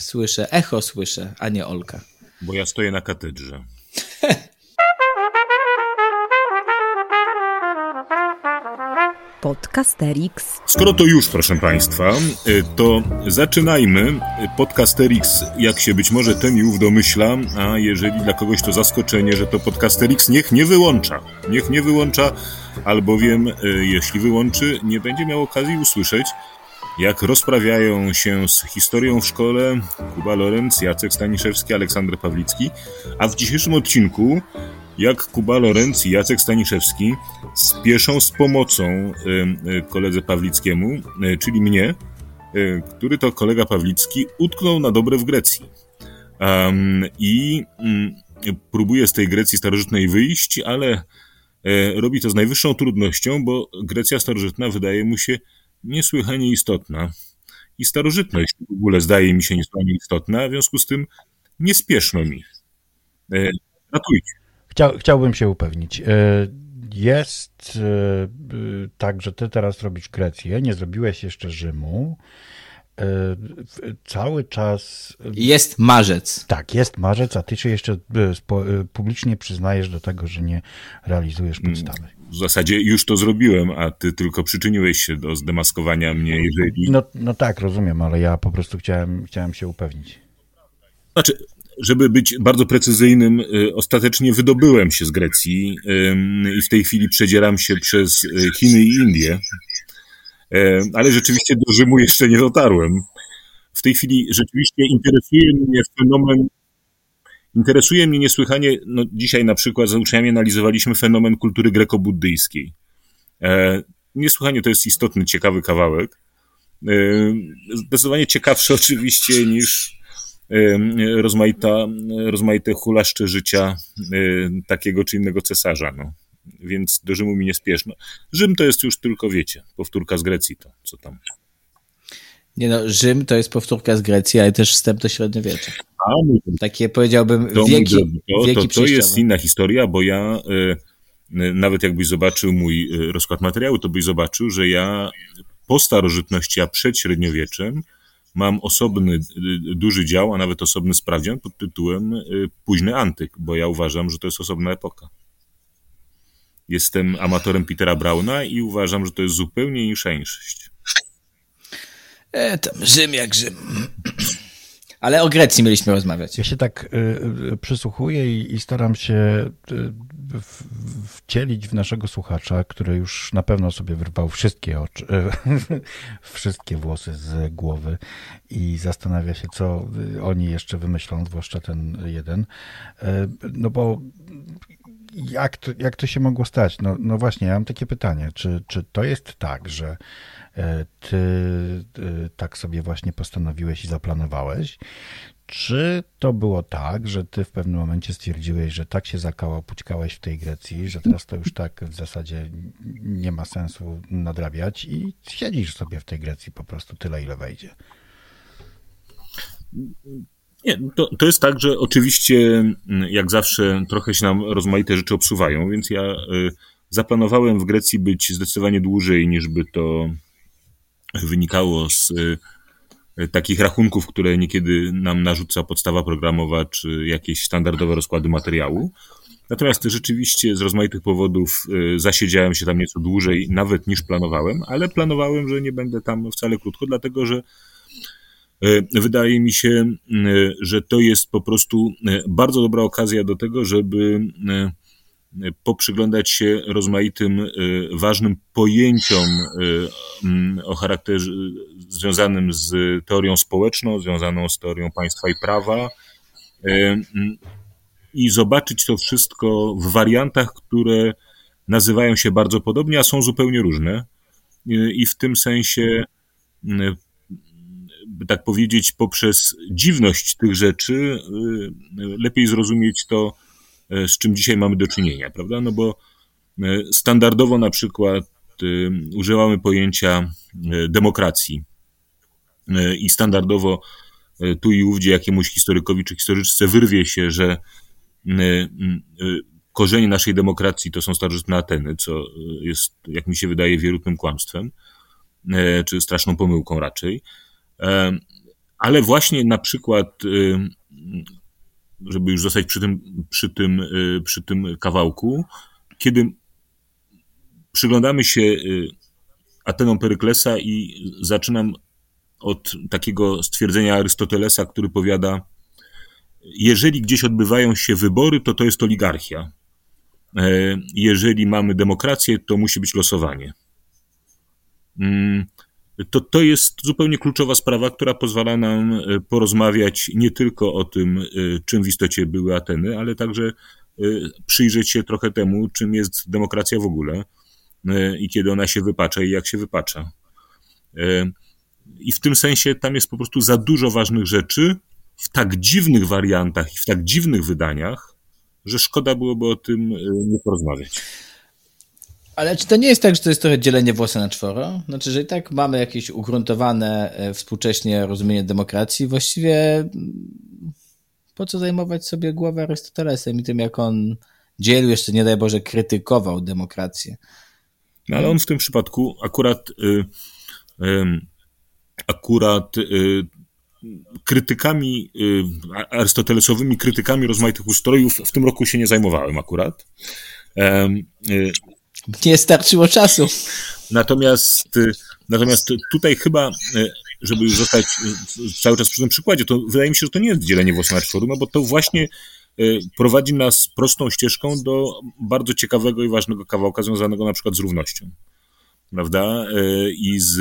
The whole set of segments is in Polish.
Słyszę, echo słyszę, a nie Olka. Bo ja stoję na katedrze. Podcasterix. Skoro to już, proszę Państwa, y, to zaczynajmy Podcasterix, jak się być może ten i ów domyśla, a jeżeli dla kogoś to zaskoczenie, że to Podcasterix, niech nie wyłącza. Niech nie wyłącza, albowiem y, jeśli wyłączy, nie będzie miał okazji usłyszeć, jak rozprawiają się z historią w szkole Kuba Lorenz, Jacek Staniszewski, Aleksander Pawlicki, a w dzisiejszym odcinku jak Kuba Lorenz i Jacek Staniszewski spieszą z pomocą y, koledze Pawlickiemu, y, czyli mnie, który to kolega Pawlicki utknął na dobre w Grecji. I mm, próbuje z tej Grecji starożytnej wyjść, ale robi to z najwyższą trudnością, bo Grecja starożytna wydaje mu się niesłychanie istotna. I starożytność w ogóle zdaje mi się niesłychanie istotna, w związku z tym nie spieszno mi. Ratujcie. Chciał, chciałbym się upewnić. E, jest e, tak, że ty teraz robisz Grecję, nie zrobiłeś jeszcze Rzymu. E, cały czas. Jest marzec. Tak, jest marzec, a ty się jeszcze publicznie przyznajesz do tego, że nie realizujesz mm, podstawy. W zasadzie już to zrobiłem, a ty tylko przyczyniłeś się do zdemaskowania mnie, jeżeli. No, no tak, rozumiem, ale ja po prostu chciałem, chciałem się upewnić. Znaczy, żeby być bardzo precyzyjnym, ostatecznie wydobyłem się z Grecji i w tej chwili przedzieram się przez Chiny i Indie, ale rzeczywiście do Rzymu jeszcze nie dotarłem. W tej chwili rzeczywiście interesuje mnie fenomen, interesuje mnie niesłychanie, no dzisiaj na przykład z uczniami analizowaliśmy fenomen kultury greko-buddyjskiej. E, niesłychanie to jest istotny, ciekawy kawałek. E, zdecydowanie ciekawszy oczywiście niż rozmaita, rozmaite hulaszcze życia takiego czy innego cesarza. No. Więc do Rzymu mi nie spieszno. Rzym to jest już tylko, wiecie, powtórka z Grecji, to co tam. Nie no, Rzym to jest powtórka z Grecji, ale też wstęp do średniowiecza. A, Takie powiedziałbym to, wieki, to, wieki to, to jest inna historia, bo ja y, nawet jakbyś zobaczył mój y, rozkład materiału, to byś zobaczył, że ja po starożytności, a przed średniowieczem mam osobny, duży dział, a nawet osobny sprawdzian pod tytułem Późny Antyk, bo ja uważam, że to jest osobna epoka. Jestem amatorem Petera Brauna i uważam, że to jest zupełnie insza inszość. E, tam Rzym jak Rzym. Ale o Grecji mieliśmy rozmawiać. Ja się tak y, y, przysłuchuję i, i, staram się y, w, wcielić w naszego słuchacza, który już na pewno sobie wyrwał wszystkie oczy, wszystkie włosy z głowy i zastanawia się, co oni jeszcze wymyślą, zwłaszcza ten jeden. No bo jak to, jak to się mogło stać? No, no właśnie, ja mam takie pytanie. Czy, czy to jest tak, że E, ty e, tak sobie właśnie postanowiłeś i zaplanowałeś? Czy to było tak, że ty w pewnym momencie stwierdziłeś, że tak się zakałapućkałeś w tej Grecji, że teraz to już tak w zasadzie nie ma sensu nadrabiać i siedzisz sobie w tej Grecji po prostu tyle, ile wejdzie? Nie, to, to jest tak, że oczywiście jak zawsze trochę się nam rozmaite rzeczy obsuwają, więc ja y, zaplanowałem w Grecji być zdecydowanie dłużej niż by to wynikało z e, takich rachunków, które niekiedy nam narzuca podstawa programowa, czy jakieś standardowe rozkłady materiału. Natomiast rzeczywiście z rozmaitych powodów zasiedziałem się tam nieco dłużej, nawet niż planowałem, ale planowałem, że nie będę tam wcale krótko, dlatego że wydaje mi się, że to jest po prostu bardzo dobra okazja do tego, żeby poprzyglądać się rozmaitym ważnym pojęciom o charakterze związanym z teorią społeczną, związaną z teorią państwa i prawa i zobaczyć to wszystko w wariantach, które nazywają się bardzo podobnie, a są zupełnie różne. I w tym sensie, tak powiedzieć, poprzez dziwność tych rzeczy, lepiej zrozumieć to, E, z czym dzisiaj mamy do czynienia, prawda? No bo standardowo na przykład używamy pojęcia demokracji i standardowo tu i ówdzie jakiemuś historykowi czy historyczce wyrwie się, że korzenie naszej demokracji to są starożytne Ateny, co jest, jak mi się wydaje, wierutnym kłamstwem, czy straszną pomyłką raczej. Ale właśnie na przykład, żeby już zostać przy tym, przy tym, przy tym kawałku, kiedy przyglądamy się Atenom Peryklesa i zaczynam od takiego stwierdzenia Arystotelesa, który powiada, jeżeli gdzieś odbywają się wybory, to to jest oligarchia. E, jeżeli mamy demokrację, to musi być losowanie. To, to jest zupełnie kluczowa sprawa, która pozwala nam e, porozmawiać nie tylko o tym, e, czym w istocie były Ateny, ale także przyjrzeć się trochę temu, czym jest demokracja w ogóle i kiedy ona się wypacza i jak się wypacza. I w tym sensie tam jest po prostu za dużo ważnych rzeczy w tak dziwnych wariantach i w tak dziwnych wydaniach, że szkoda byłoby o tym nie porozmawiać. Ale czy to nie jest tak, że to jest trochę dzielenie włosa na czworo? Znaczy, że i tak mamy jakieś ugruntowane e, współcześnie rozumienie demokracji, właściwie mm, po co zajmować sobie głowę Arystotelesem i tym, jak on dzielił, jeszcze nie daj Boże, krytykował demokrację. No, ale on w tym przypadku akurat y, y, akurat y, krytykami, arystotelesowymi krytykami rozmaitych ustrojów w tym roku się nie zajmowałem akurat. Nie starczyło czasu. Natomiast, natomiast tutaj chyba, żeby już zostać cały czas przy tym przykładzie, to wydaje mi się, że to nie jest dzielenie włosów na no bo to właśnie prowadzi nas prostą ścieżką do bardzo ciekawego i ważnego kawałka związanego na przykład z równością prawda? I z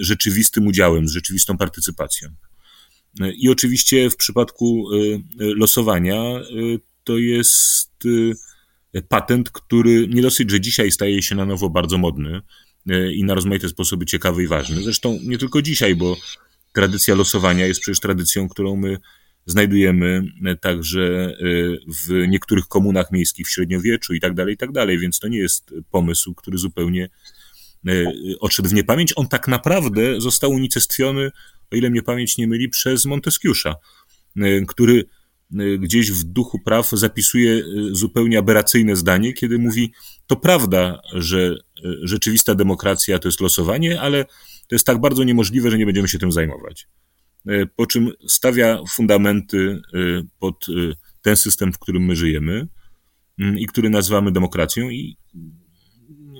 rzeczywistym udziałem, z rzeczywistą partycypacją. I oczywiście w przypadku losowania to jest patent, który nie dosyć, że dzisiaj staje się na nowo bardzo modny i na rozmaite sposoby ciekawy i ważny. Zresztą nie tylko dzisiaj, bo tradycja losowania jest przecież tradycją, którą my znajdujemy także w niektórych komunach miejskich w średniowieczu i tak dalej, i tak dalej, więc to nie jest pomysł, który zupełnie odszedł w niepamięć. On tak naprawdę został unicestwiony, o ile mnie pamięć nie myli, przez Montesquieu'a, który gdzieś w duchu praw zapisuje zupełnie aberracyjne zdanie, kiedy mówi, to prawda, że rzeczywista demokracja to jest losowanie, ale to jest tak bardzo niemożliwe, że nie będziemy się tym zajmować. Po czym stawia fundamenty pod ten system, w którym my żyjemy i który nazywamy demokracją i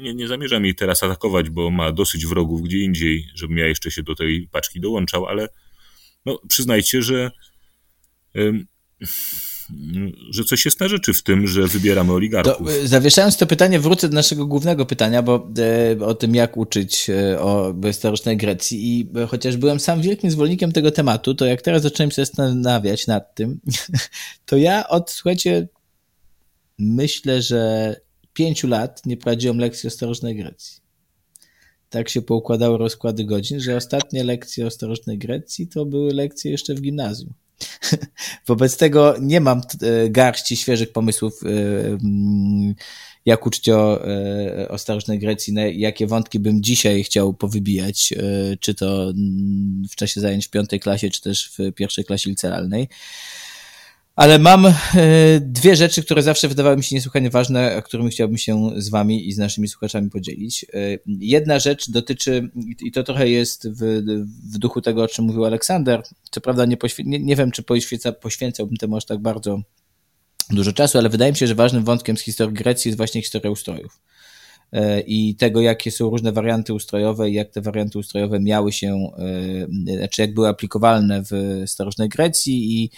nie, nie zamierzam jej teraz atakować, bo ma dosyć wrogów gdzie indziej, żebym ja jeszcze się do tej paczki dołączał, ale no, przyznajcie, że że coś jest na rzeczy w tym, że wybieramy oligarchów. To, zawieszając to pytanie, wrócę do naszego głównego pytania, bo e, o tym, jak uczyć e, o historycznej Grecji i e, chociaż byłem sam wielkim zwolennikiem tego tematu, to jak teraz zacząłem się zastanawiać nad tym, to ja od, słuchajcie, myślę, że pięciu lat nie prowadziłem lekcji o starożytnej Grecji. Tak się poukładały rozkłady godzin, że ostatnie lekcje o starożytnej Grecji to były lekcje jeszcze w gimnazjum. Wobec tego nie mam e, garści świeżych pomysłów, e, mm, jak uczyć o, e, starożytnej Grecji, jakie wątki bym dzisiaj chciał powybijać, czy to mm, w czasie zajęć w piątej klasie, czy też w pierwszej klasie licealnej. Ale mam e, dwie rzeczy, które zawsze wydawały mi się niesłychanie ważne, którymi chciałbym się z Wami i z naszymi słuchaczami podzielić. E, jedna rzecz dotyczy, i to trochę jest w, w duchu tego, o czym mówił Aleksander. Co prawda, nie, poświe, nie, nie wiem, czy poświęca, poświęcałbym temu aż tak bardzo dużo czasu, ale wydaje mi się, że ważnym wątkiem z historii Grecji jest właśnie historia ustrojów e, i tego, jakie są różne warianty ustrojowe i jak te warianty ustrojowe miały się, znaczy jak były aplikowalne w starożytnej Grecji i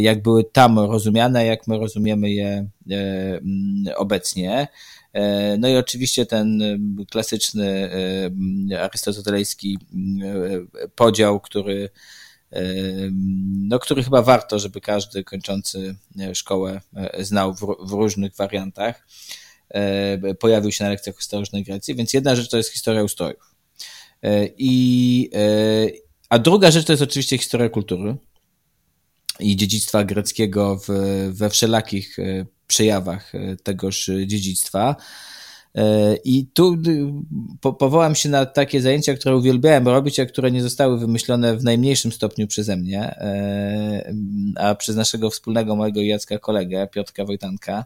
jak były tam rozumiane, jak my rozumiemy je e, mm, obecnie. E, no i oczywiście ten klasyczny arystotelejski podział, który, no, który chyba warto, żeby każdy kończący szkołę znał w różnych wariantach. Pojawił się na lekcjach historycznej Grecji, więc jedna rzecz to jest historia ustrojów. I, a druga rzecz to jest oczywiście historia kultury i dziedzictwa greckiego w, we wszelakich e, przejawach e, tegoż dziedzictwa. E, I tu po, powołam się na takie zajęcia, które uwielbiałem robić, a które nie zostały wymyślone w najmniejszym stopniu przeze mnie, a przez naszego wspólnego mojego Jacka kolegę, Piotrka Wojtanka,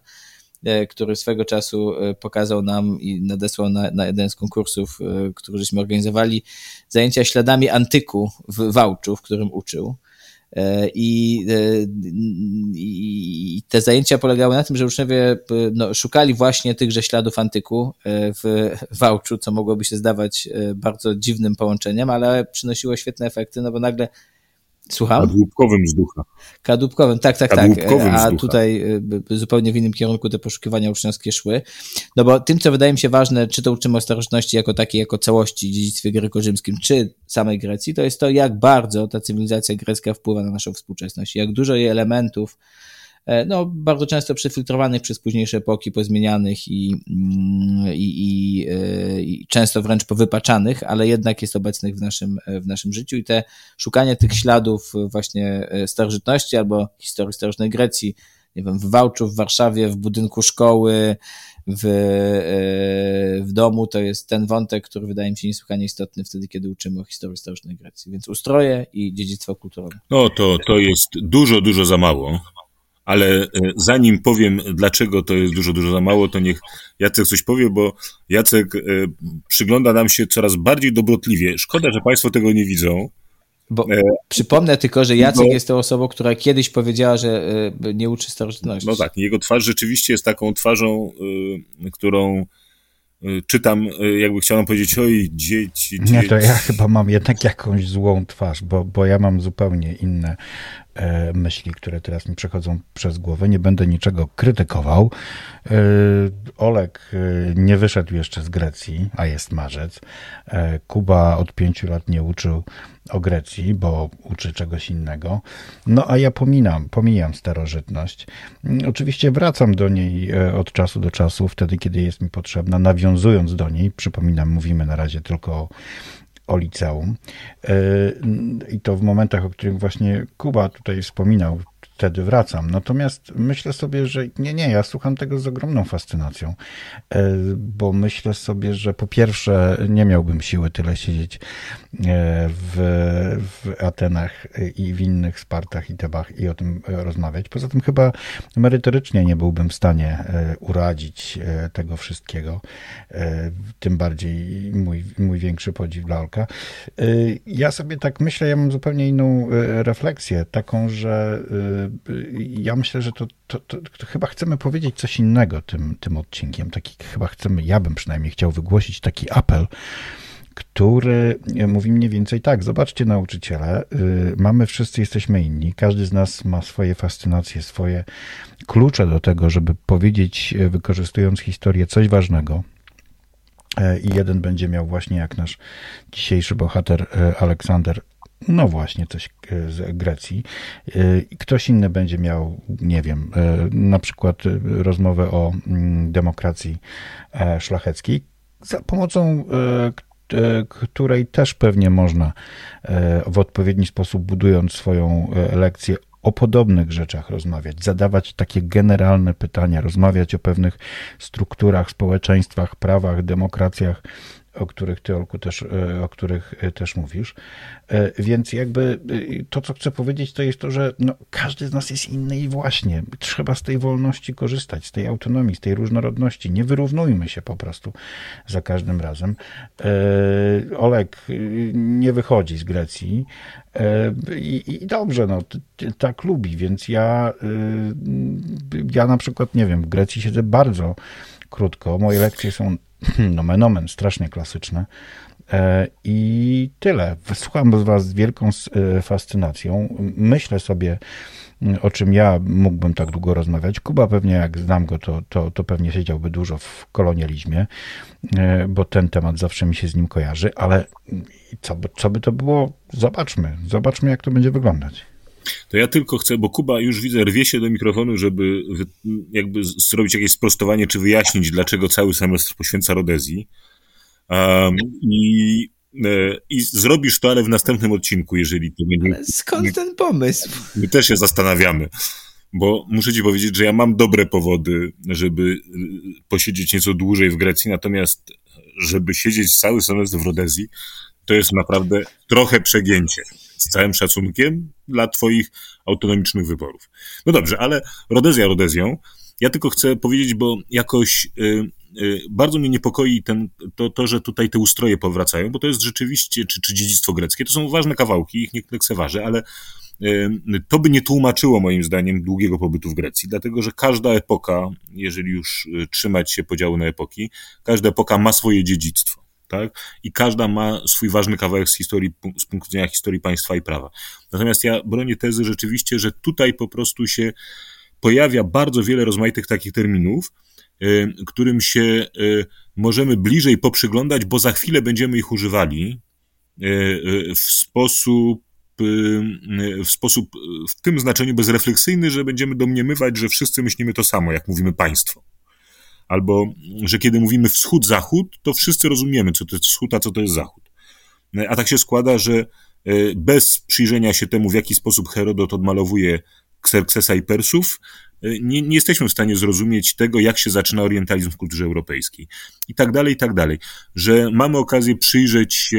który swego czasu pokazał nam i nadesłał na, na jeden z konkursów, który żeśmy organizowali, zajęcia śladami antyku w Wałczu, w którym uczył. E, I, e, I, te zajęcia polegały na tym, że uczniowie e, no, szukali właśnie tychże śladów antyku w Wałczu, co mogłoby się zdawać bardzo dziwnym połączeniem, ale przynosiło świetne efekty, no bo nagle Słucham? Kadłubkowym wzducha. Kadłubkowym, tak, tak, tak. A tutaj zupełnie w innym kierunku te poszukiwania uczniowskie szły. No bo tym, co wydaje mi się ważne, czy to uczymy o starożytności jako takiej, jako całości, dziedzictwie grecko-rzymskim, czy samej Grecji, to jest to, jak bardzo ta cywilizacja grecka wpływa na naszą współczesność. Jak dużo jej elementów, no, bardzo często przefiltrowanych przez późniejsze epoki, pozmienianych i, mm, i, i, e, i, często wręcz powypaczanych, ale jednak jest obecnych w naszym, w naszym życiu i te szukanie tych śladów właśnie e, starożytności albo historii starożytnej Grecji, nie wiem, w Wałczu, w Warszawie, w budynku szkoły, w, w domu, to jest ten wątek, który wydaje mi się niesłychanie istotny wtedy, kiedy uczymy o historii starożytnej Grecji. Więc ustroje i dziedzictwo kulturowe. No to, to jest dużo, dużo za mało ale e, zanim powiem, dlaczego to jest dużo, dużo za mało, to niech Jacek coś powie, bo Jacek e, przygląda nam się coraz bardziej dobrotliwie. Szkoda, że Państwo tego nie widzą. Bo e, przypomnę tylko, że Jacek bo, jest tą osobą, która kiedyś powiedziała, że nie uczy starożytności. No tak, jego twarz rzeczywiście jest taką twarzą, którą czytam, jakby chciałem powiedzieć, oj, dzieci, dzieci. Nie, to ja chyba mam jednak jakąś złą twarz, bo, bo ja mam zupełnie inne E, myśli, które teraz mi przechodzą przez głowę. Nie będę niczego krytykował. E, Olek e, nie wyszedł jeszcze z Grecji, a jest marzec. Kuba od pięciu lat nie uczył o Grecji, bo uczy czegoś innego. No a ja pominam, pomijam starożytność. Oczywiście wracam do niej od czasu do czasu, wtedy kiedy jest mi potrzebna, nawiązując do niej. Przypominam, mówimy na razie tylko o o liceum. E, I to w momentach, o których właśnie Kuba tutaj wspominał, wtedy wracam. Natomiast myślę sobie, że nie, nie, ja słucham tego z ogromną fascynacją, e, bo myślę sobie, że po pierwsze nie miałbym siły tyle siedzieć e, w, w Atenach i w innych Spartach i Tebach i o tym rozmawiać. Poza tym chyba merytorycznie nie byłbym w stanie e, uradzić tego wszystkiego. Tym bardziej mój, mój większy podziw dla Olka. Ja sobie tak myślę, ja mam zupełnie inną refleksję, taką, że ja myślę, że to, to, to, to, chyba chcemy powiedzieć coś innego tym, tym odcinkiem. Taki chyba chcemy, ja bym przynajmniej chciał wygłosić taki apel, który mówi mniej więcej tak, zobaczcie nauczyciele, y, mamy wszyscy, jesteśmy inni, każdy z nas ma swoje fascynacje, swoje klucze do tego, żeby powiedzieć, y, wykorzystując historię, coś ważnego. Y, I jeden będzie miał właśnie jak nasz dzisiejszy bohater Aleksander no właśnie, coś e, z Grecji. E, ktoś inny będzie miał, nie wiem, e, na przykład rozmowę o mm, demokracji szlacheckiej, za pomocą której też pewnie można w odpowiedni sposób, budując swoją lekcję, o podobnych rzeczach rozmawiać, zadawać takie generalne pytania, rozmawiać o pewnych strukturach, społeczeństwach, prawach, demokracjach o których ty, Olku, też, e, o których e, też mówisz. E, więc jakby to, co chcę powiedzieć, to jest to, że no, każdy z nas jest inny i właśnie trzeba z tej wolności korzystać, z tej autonomii, z tej różnorodności. Nie wyrównujmy się po prostu za każdym razem. Olek nie wychodzi z Grecji i, i dobrze, no, tak lubi, więc ja, ja na przykład, nie wiem, w Grecji siedzę bardzo krótko. Moje lekcje są nomen omen, strasznie klasyczne. E, I tyle. Słucham Was z wielką e, fascynacją. Myślę sobie, o czym ja mógłbym tak długo rozmawiać. Kuba pewnie, jak znam go, to, to, to pewnie siedziałby dużo w kolonializmie, e, bo ten temat zawsze mi się z nim kojarzy, ale co co by to było? Zobaczmy. Zobaczmy, jak to będzie wyglądać. To ja tylko chcę, bo Kuba już widzę, rwie się do mikrofonu, żeby jakby zrobić jakieś sprostowanie, czy wyjaśnić, dlaczego cały semestr poświęca Rodezji. Um, i, e, I zrobisz to, ale w następnym odcinku, jeżeli to będzie. Ale skąd ten pomysł? My też się zastanawiamy, bo muszę ci powiedzieć, że ja mam dobre powody, żeby e, posiedzieć nieco dłużej w Grecji, natomiast żeby siedzieć cały semestr w Rodezji, to jest naprawdę trochę przegięcie z całym szacunkiem dla Twoich autonomicznych wyborów. No dobrze, ale Rodezja Rodezją, Ja tylko chcę powiedzieć, bo jakoś y, y, bardzo mnie niepokoi ten, to, to, że tutaj te ustroje powracają, bo to jest rzeczywiście, czy, czy dziedzictwo greckie, to są ważne kawałki, ich nie lekceważę, ale to by nie tłumaczyło moim zdaniem długiego pobytu w Grecji, dlatego że każda epoka, jeżeli już trzymać się podziału na epoki, każda epoka ma swoje dziedzictwo tak? I każda ma swój ważny kawałek z historii, z punktu widzenia historii państwa i prawa. Natomiast ja bronię tezy rzeczywiście, że tutaj po prostu się pojawia bardzo wiele rozmaitych takich terminów, y, którym się y, możemy bliżej poprzyglądać, bo za chwilę będziemy ich używali y, w sposób w sposób w tym znaczeniu bezrefleksyjny, że będziemy domniemywać, że wszyscy myślimy to samo, jak mówimy państwo albo że kiedy mówimy wschód-zachód, to wszyscy rozumiemy, co to jest wschód, a co to jest zachód. A tak się składa, że e, bez przyjrzenia się temu, w jaki sposób Herodot odmalowuje Xerxesa i Persów, e, nie, nie, jesteśmy w stanie zrozumieć tego, jak się zaczyna orientalizm w kulturze europejskiej. I tak dalej, i tak dalej. Że mamy okazję przyjrzeć się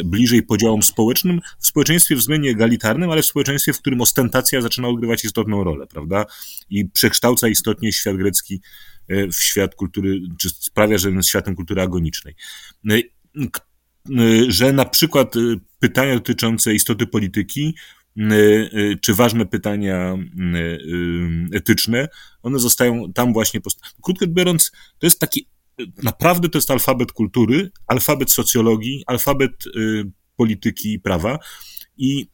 e, bliżej podziałom społecznym w społeczeństwie względnie egalitarnym, ale w społeczeństwie, w którym ostentacja zaczyna odgrywać istotną rolę, prawda? I przekształca istotnie świat grecki E, w świat kultury, czy sprawia, że jest światem kultury agonicznej. E, e, że na przykład pytania dotyczące istoty polityki, czy ważne pytania etyczne, one zostają tam właśnie. Post- Krótko biorąc, to jest taki, naprawdę to jest alfabet kultury, alfabet socjologii, alfabet polityki i prawa. I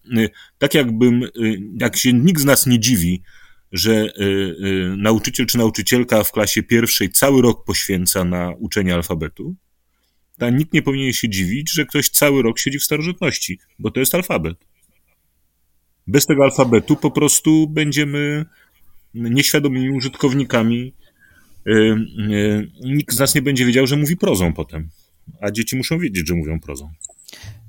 tak jakbym, jak się nikt z nas nie dziwi, że y, y, nauczyciel czy nauczycielka w klasie pierwszej cały rok poświęca na uczenie alfabetu, to nikt nie powinien się dziwić, że ktoś cały rok siedzi w starożytności, bo to jest alfabet. Bez tego alfabetu po prostu będziemy nieświadomymi użytkownikami. Y, nikt z nas nie będzie wiedział, że mówi prozą potem, a dzieci muszą wiedzieć, że mówią prozą.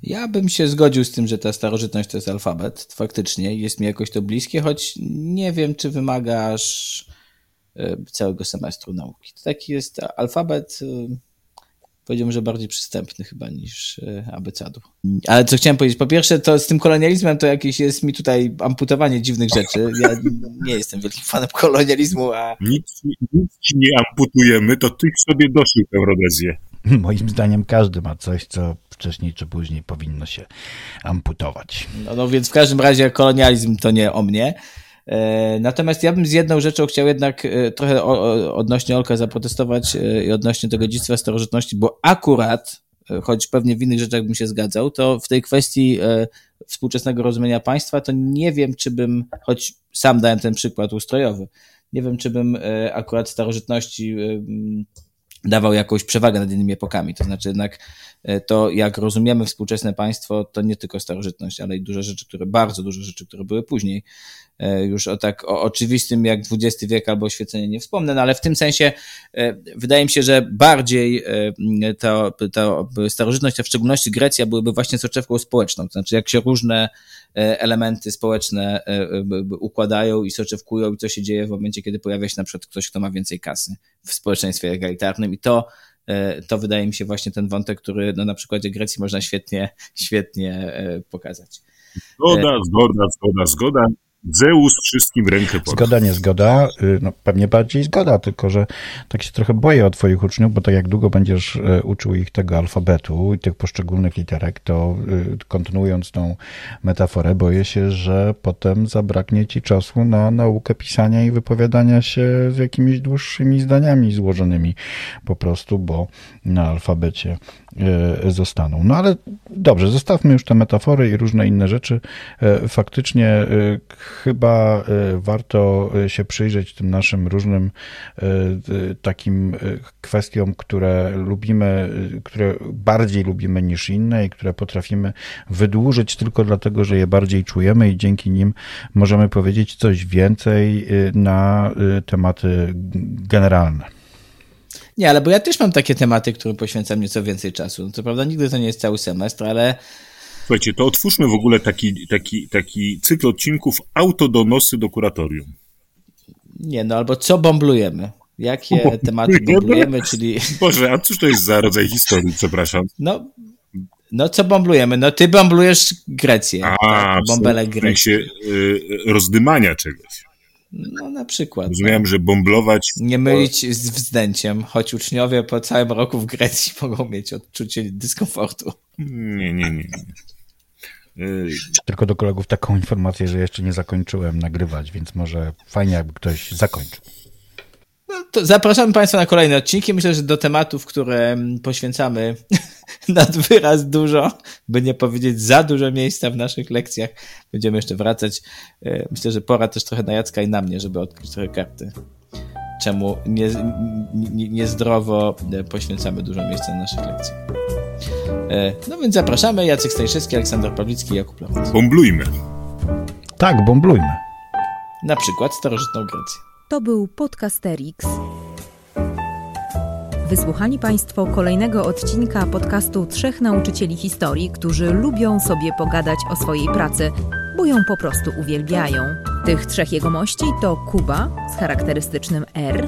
Ja bym się zgodził z tym, że ta starożytność to jest alfabet. Faktycznie jest mi jakoś to bliskie, choć nie wiem, czy wymagasz e, całego semestru nauki. To taki jest alfabet, e, powiedziałbym, że bardziej przystępny chyba niż e, abecadu. Ale co chciałem powiedzieć, po pierwsze, to z tym kolonializmem to jakieś jest mi tutaj amputowanie dziwnych rzeczy. Ja nie jestem wielkim fanem kolonializmu, a... Nic, nic ci nie amputujemy, to ty sobie doszył tę Rodezję. Moim zdaniem każdy ma coś, co wcześniej czy później powinno się amputować. No, no więc w każdym razie kolonializm to nie o mnie. E, natomiast ja bym z jedną rzeczą chciał jednak e, trochę odnośnie Olka zaprotestować e, i odnośnie tego dziedzictwa starożytności, bo akurat, choć pewnie w innych rzeczach bym się zgadzał, to w tej kwestii współczesnego rozumienia państwa, to nie wiem, czy bym, choć sam dałem ten przykład ustrojowy, nie wiem, czy bym akurat starożytności dawał jakąś przewagę nad innymi epokami. To znaczy jednak e, to, jak rozumiemy współczesne państwo, to nie tylko starożytność, ale i duże rzeczy, które, bardzo duże rzeczy, które były później. E, już o tak o oczywistym jak XX wiek albo oświecenie nie wspomnę, no ale w tym sensie e, wydaje mi się, że bardziej to, to starożytność, a w szczególności Grecja byłyby właśnie soczewką społeczną. To znaczy jak się różne elementy społeczne układają i soczewkują i co się dzieje w momencie, kiedy pojawia się na przykład ktoś, kto ma więcej kasy w społeczeństwie egalitarnym i to e, to wydaje mi się właśnie ten wątek, który no, na przykładzie Grecji można świetnie, świetnie e, pokazać. Zgoda, zgoda, zgoda, zgoda. Zeus wszystkim rękę podał. Zgoda, nie zgoda. Y, no, pewnie bardziej zgoda, tylko że tak się trochę boję o twoich uczniów, bo tak jak długo będziesz y, uczył ich tego alfabetu i tych poszczególnych literek, to y, kontynuując tą metaforę, boję się, że potem zabraknie ci czasu na naukę pisania i wypowiadania się z jakimiś dłuższymi zdaniami złożonymi po prostu, bo na alfabecie zostaną. No ale dobrze, zostawmy już te metafory i różne inne rzeczy. Faktycznie chyba e, warto e, się przyjrzeć tym naszym różnym e, takim kwestiom, które lubimy, które bardziej lubimy niż inne i które potrafimy wydłużyć tylko dlatego, że je bardziej czujemy i dzięki nim możemy powiedzieć coś więcej na tematy generalne. Nie, ale bo ja też mam takie tematy, którym poświęcam nieco więcej czasu. Co prawda nigdy to nie jest cały semestr, ale Słuchajcie, to otwórzmy w ogóle taki, taki, taki cykl odcinków autodonosy do kuratorium. Nie, no albo co bomblujemy? Jakie tematy bomblujemy, czyli... Boże, a cóż to jest za rodzaj historii, przepraszam? No, no co bomblujemy? No ty bomblujesz Grecję. A, tak? Bąbelek w sensie y, rozdymania czegoś. No na przykład. Rozumiałem, że bomblować... Nie mylić z wzdęciem, choć uczniowie po całym roku w Grecji mogą mieć odczucie dyskomfortu. Nie, nie, nie. Y, Tylko do kolegów taką informację, że jeszcze nie zakończyłem nagrywać, więc może fajnie, jakby ktoś zakończył. No zapraszamy Państwa na kolejne odcinki. Myślę, że do tematów, które poświęcamy nad wyraz dużo, by nie powiedzieć za dużo miejsca w naszych lekcjach, będziemy jeszcze wracać. E, myślę, że pora też trochę na Jacka i na mnie, żeby odkryć trochę karty. Czemu niezdrowo nie, nie poświęcamy dużo miejsca na naszych lekcjach. E, no więc zapraszamy. Jacek Stajszewski, Aleksander Pawlicki, Jakub Lewandowski. Bomblujmy. Tak, bomblujmy. Na przykład starożytną Grecję. To był Podcasterix. Wysłuchali Państwo kolejnego odcinka podcastu Trzech Nauczycieli Historii, którzy lubią sobie pogadać o swojej pracy, bo ją po prostu uwielbiają. Tych trzech jegomości to Kuba z charakterystycznym R,